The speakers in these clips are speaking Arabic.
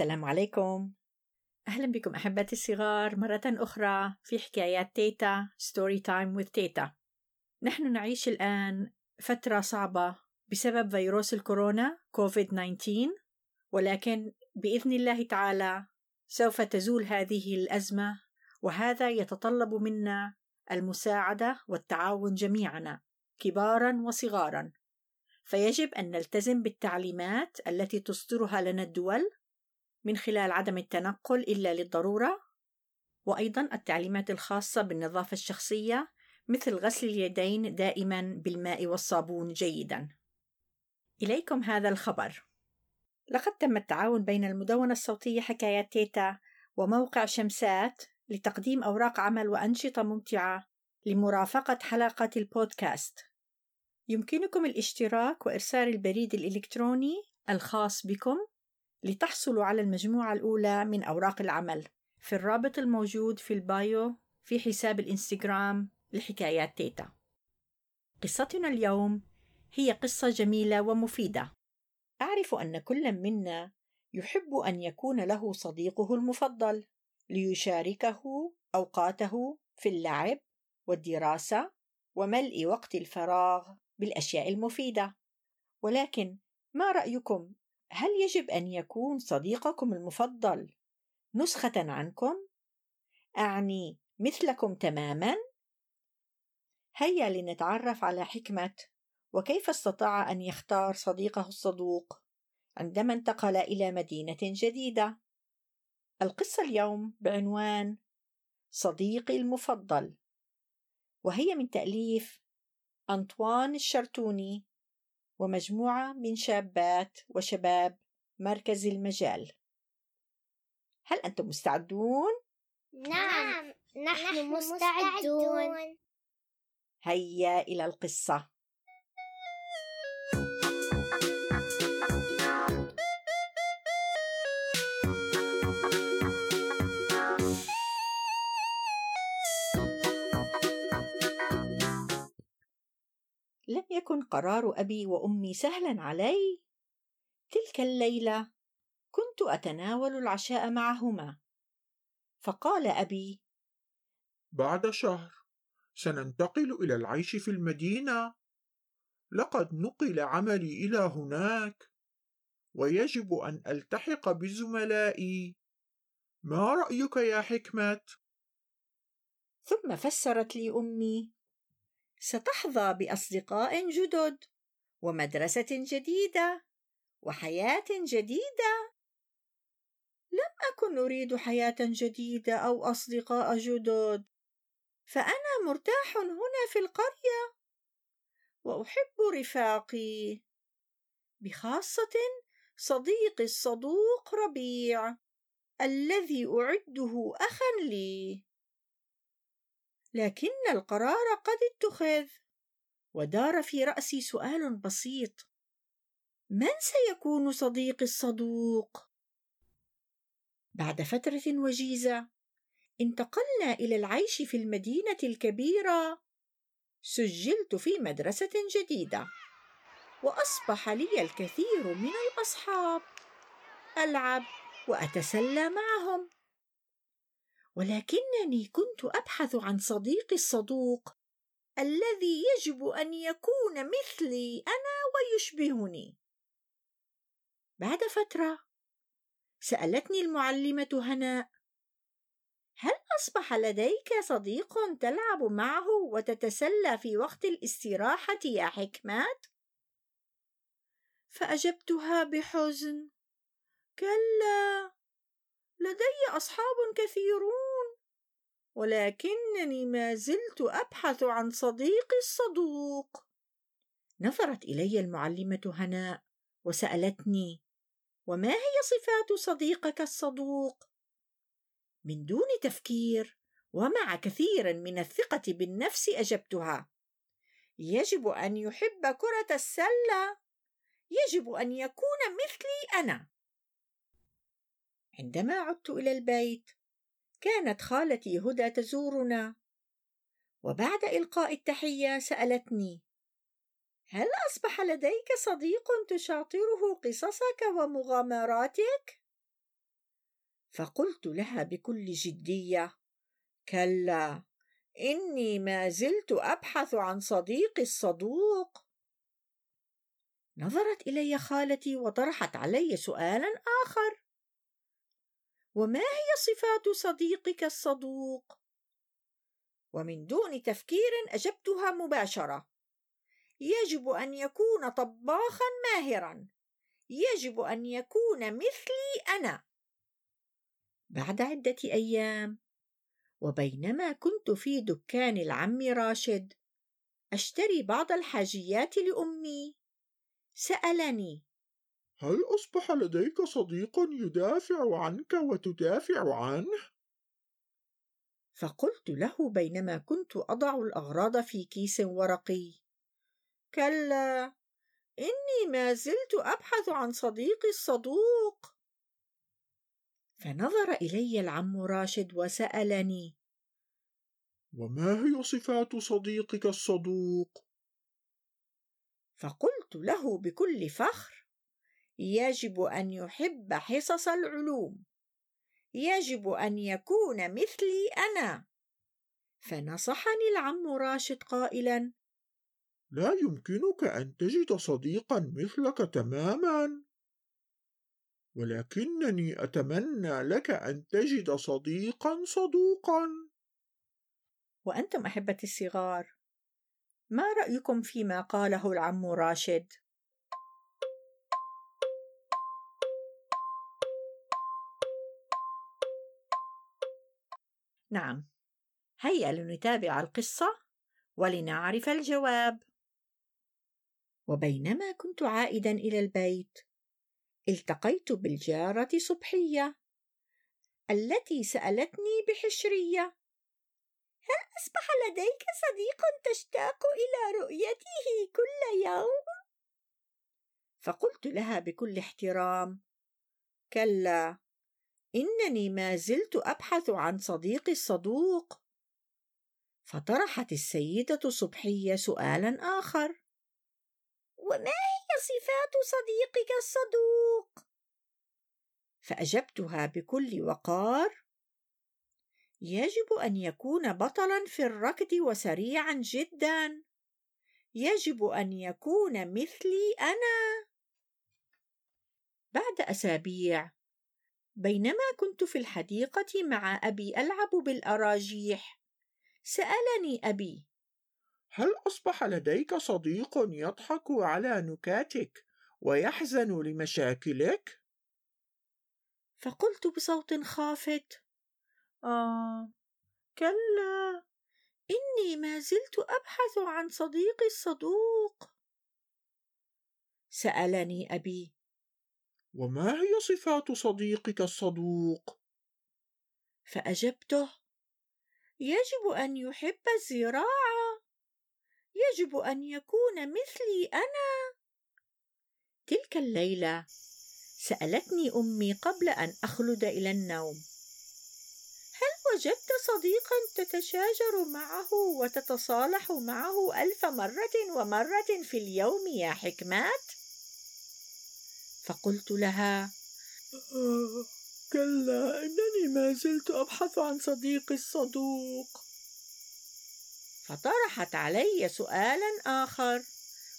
السلام عليكم. أهلا بكم أحبتي الصغار. مرة أخرى في حكايات تيتا story time with تيتا. نحن نعيش الآن فترة صعبة بسبب فيروس الكورونا كوفيد 19 ولكن بإذن الله تعالى سوف تزول هذه الأزمة وهذا يتطلب منا المساعدة والتعاون جميعنا كبارا وصغارا. فيجب أن نلتزم بالتعليمات التي تصدرها لنا الدول من خلال عدم التنقل إلا للضرورة وأيضا التعليمات الخاصة بالنظافة الشخصية مثل غسل اليدين دائما بالماء والصابون جيدا. إليكم هذا الخبر. لقد تم التعاون بين المدونة الصوتية حكايات تيتا وموقع شمسات لتقديم أوراق عمل وأنشطة ممتعة لمرافقة حلقة البودكاست. يمكنكم الاشتراك وإرسال البريد الإلكتروني الخاص بكم لتحصلوا على المجموعة الأولى من أوراق العمل. في الرابط الموجود في البايو في حساب الإنستغرام لحكايات تيتا. قصتنا اليوم هي قصة جميلة ومفيدة. أعرف أن كل منا يحب أن يكون له صديقه المفضل ليشاركه أوقاته في اللعب والدراسة وملء وقت الفراغ بالأشياء المفيدة. ولكن ما رأيكم هل يجب أن يكون صديقكم المفضل نسخة عنكم؟ أعني مثلكم تماما؟ هيا لنتعرف على حكمة وكيف استطاع أن يختار صديقه الصدوق عندما انتقل إلى مدينة جديدة. القصة اليوم بعنوان صديقي المفضل وهي من تأليف أنطوان الشرتوني ومجموعة من شابات وشباب مركز المجال. هل أنتم مستعدون؟ نعم. نحن مستعدون. هيا إلى القصة. يكن قرار أبي وأمي سهلا علي؟ تلك الليلة كنت أتناول العشاء معهما. فقال أبي بعد شهر سننتقل إلى العيش في المدينة. لقد نقل عملي إلى هناك ويجب أن ألتحق بزملائي. ما رأيك يا حكمة؟ ثم فسرت لي أمي ستحظى بأصدقاء جدد ومدرسة جديدة وحياة جديدة. لم أكن أريد حياة جديدة أو أصدقاء جدد فأنا مرتاح هنا في القرية. وأحب رفاقي. بخاصة صديقي الصدوق ربيع الذي أعده أخا لي. لكن القرار قد اتخذ. ودار في رأسي سؤال بسيط. من سيكون صديقي الصدوق؟ بعد فترة وجيزة انتقلنا إلى العيش في المدينة الكبيرة. سجلت في مدرسة جديدة. وأصبح لي الكثير من الأصحاب. ألعب وأتسلى معهم. ولكنني كنت أبحث عن صديقي الصدوق الذي يجب أن يكون مثلي أنا ويشبهني. بعد فترة سألتني المعلمة هناء هل أصبح لديك صديق تلعب معه وتتسلى في وقت الاستراحة يا حكمات فأجبتها بحزن كلا لدي أصحاب كثيرون ولكنني ما زلت أبحث عن صديقي الصدوق. نظرت إلي المعلمة هناء وسألتني وما هي صفات صديقك الصدوق؟ من دون تفكير ومع كثير من الثقة بالنفس أجبتها. يجب أن يحب كرة السلة. يجب أن يكون مثلي أنا. عندما عدت إلى البيت كانت خالتي هدى تزورنا. وبعد إلقاء التحية سألتني هل أصبح لديك صديق تشاطره قصصك ومغامراتك؟ فقلت لها بكل جدية كلا إني ما زلت أبحث عن صديقي الصدوق. نظرت إلي خالتي وطرحت علي سؤالا آخر وما هي صفات صديقك الصدوق؟ ومن دون تفكير أجبتها مباشرة. يجب أن يكون طباخا ماهرا. يجب أن يكون مثلي أنا. بعد عدة أيام وبينما كنت في دكان العم راشد أشتري بعض الحاجيات لأمي. سألني هل أصبح لديك صديق يدافع عنك وتدافع عنه؟ فقلت له بينما كنت أضع الأغراض في كيس ورقي. كلا إني ما زلت أبحث عن صديقي الصدوق فنظر إلي العم راشد وسألني وما هي صفات صديقك الصدوق؟ فقلت له بكل فخر يجب أن يحب حصص العلوم. يجب أن يكون مثلي أنا. فنصحني العم راشد قائلا لا يمكنك أن تجد صديقا مثلك تماما. ولكنني أتمنى لك أن تجد صديقا صدوقا. وأنتم أحبتي الصغار ما رأيكم فيما قاله العم راشد؟ نعم. هيا لنتابع القصة ولنعرف الجواب. وبينما كنت عائدا إلى البيت التقيت بالجارة صبحية التي سألتني بحشرية. هل أصبح لديك صديق تشتاق إلى رؤيته كل يوم؟ فقلت لها بكل احترام. كلا. إنني ما زلت أبحث عن صديقي الصدوق. فطرحت السيدة صبحية سؤالا آخر. وما هي صفات صديقك الصدوق؟ فأجبتها بكل وقار. يجب أن يكون بطلا في الركض وسريعا جدا. يجب أن يكون مثلي أنا. بعد أسابيع بينما كنت في الحديقة مع أبي ألعب بالأراجيح. سألني أبي هل أصبح لديك صديق يضحك على نكاتك ويحزن لمشاكلك؟ فقلت بصوت خافت آه كلا. إني ما زلت أبحث عن صديقي الصدوق. سألني أبي وما هي صفات صديقك الصدوق؟ فأجبته. يجب أن يحب الزراعة. يجب أن يكون مثلي أنا. تلك الليلة سألتني أمي قبل أن أخلد إلى النوم. هل وجدت صديقا تتشاجر معه وتتصالح معه ألف مرة ومرة في اليوم يا حكمات؟ فقلت لها آه كلا إنني ما زلت أبحث عن صديقي الصدوق. فطرحت علي سؤالا آخر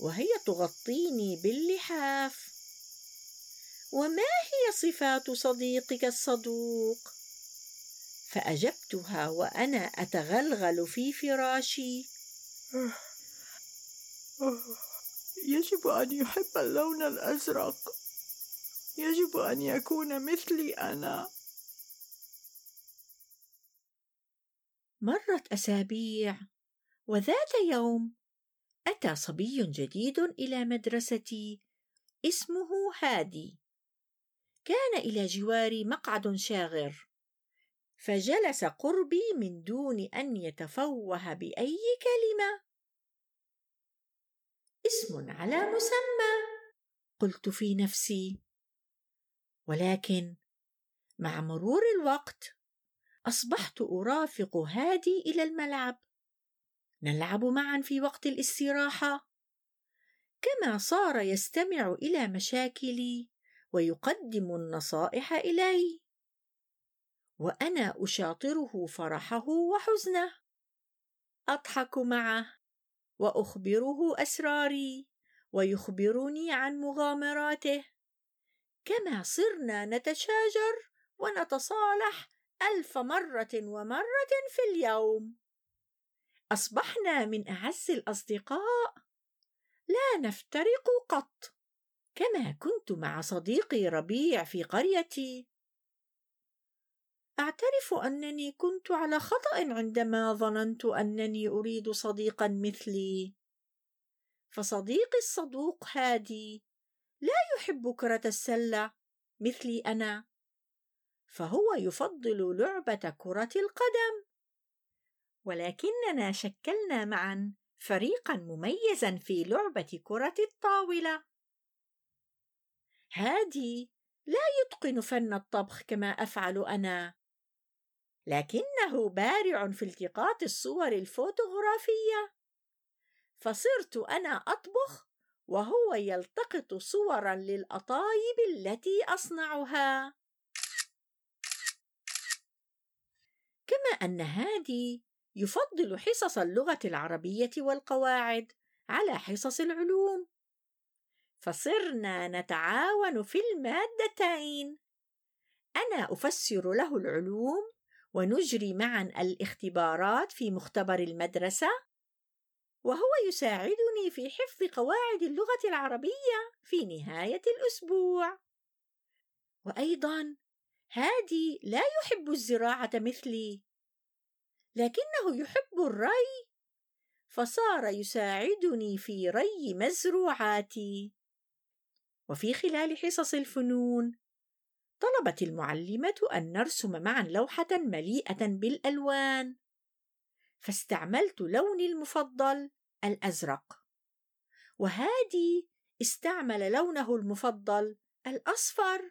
وهي تغطيني باللحاف. وما هي صفات صديقك الصدوق؟ فأجبتها وأنا أتغلغل في فراشي. يجب أن يحب اللون الأزرق. يجب أن يكون مثلي أنا. مرت أسابيع وذات يوم أتى صبي جديد إلى مدرستي اسمه هادي. كان إلى جواري مقعد شاغر. فجلس قربي من دون أن يتفوه بأي كلمة. اسم على مسمى قلت في نفسي. ولكن مع مرور الوقت أصبحت أرافق هادي إلى الملعب. نلعب معا في وقت الاستراحة. كما صار يستمع إلى مشاكلي ويقدم النصائح إلي. وأنا أشاطره فرحه وحزنه. أضحك معه وأخبره أسراري ويخبرني عن مغامراته. كما صرنا نتشاجر ونتصالح ألف مرة ومرة في اليوم. أصبحنا من أعز الأصدقاء. لا نفترق قط. كما كنت مع صديقي ربيع في قريتي. أعترف أنني كنت على خطأ عندما ظننت أنني أريد صديقا مثلي. فصديقي الصدوق هادي لا يحب كرة السلة مثلي أنا. فهو يفضل لعبة كرة القدم. ولكننا شكلنا معا فريقا مميزا في لعبة كرة الطاولة. هادي لا يتقن فن الطبخ كما أفعل أنا. لكنه بارع في التقاط الصور الفوتوغرافية. فصرت أنا أطبخ وهو يلتقط صورا للأطايب التي أصنعها. كما أن هادي يفضل حصص اللغة العربية والقواعد على حصص العلوم. فصرنا نتعاون في المادتين. أنا أفسر له العلوم ونجري معا الاختبارات في مختبر المدرسة. وهو يساعدني في حفظ قواعد اللغة العربية في نهاية الأسبوع. وأيضا هادي لا يحب الزراعة مثلي. لكنه يحب الري فصار يساعدني في ري مزروعاتي. وفي خلال حصص الفنون طلبت المعلمة أن نرسم معا لوحة مليئة بالألوان. فاستعملت لوني المفضل الأزرق. وهادي استعمل لونه المفضل الأصفر.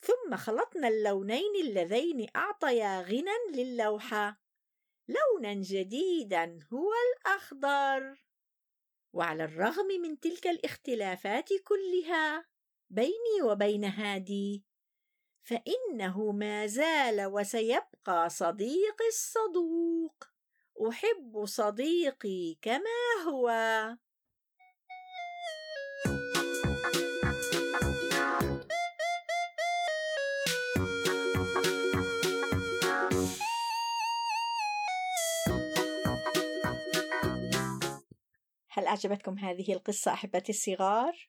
ثم خلطنا اللونين اللذين أعطيا غنى للوحة. لونا جديدا هو الأخضر. وعلى الرغم من تلك الاختلافات كلها بيني وبين هادي فإنه ما زال وسيبقى صديقي الصدوق أحب صديقي كما هو هل أعجبتكم هذه القصة أحبتي الصغار؟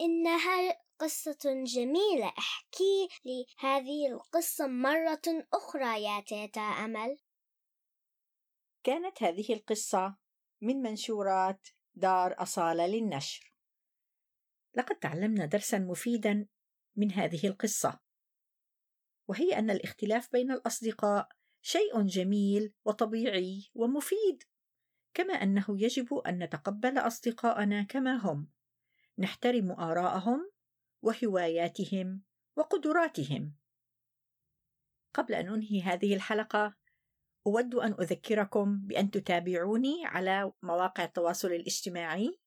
إنها قصة جميلة. احكي لي هذه القصة مرة أخرى يا تيتا أمل. كانت هذه القصة من منشورات دار أصالة للنشر. لقد تعلمنا درسا مفيدا من هذه القصة. وهي أن الاختلاف بين الأصدقاء شيء جميل وطبيعي ومفيد كما أنه يجب أن نتقبل أصدقاءنا كما هم. نحترم آراءهم وهواياتهم وقدراتهم. قبل أن أنهي هذه الحلقة أود أن أذكركم بأن تتابعوني على مواقع التواصل الاجتماعي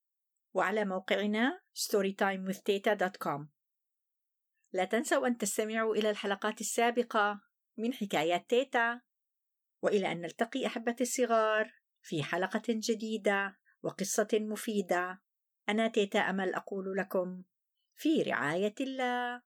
وعلى موقعنا storytimewithteta.com لا تنسوا أن تستمعوا إلى الحلقات السابقة من حكايات تيتا وإلى أن نلتقي احبتي الصغار في حلقة جديدة وقصة مفيدة. أنا تيتا أمل أقول لكم في رعاية الله.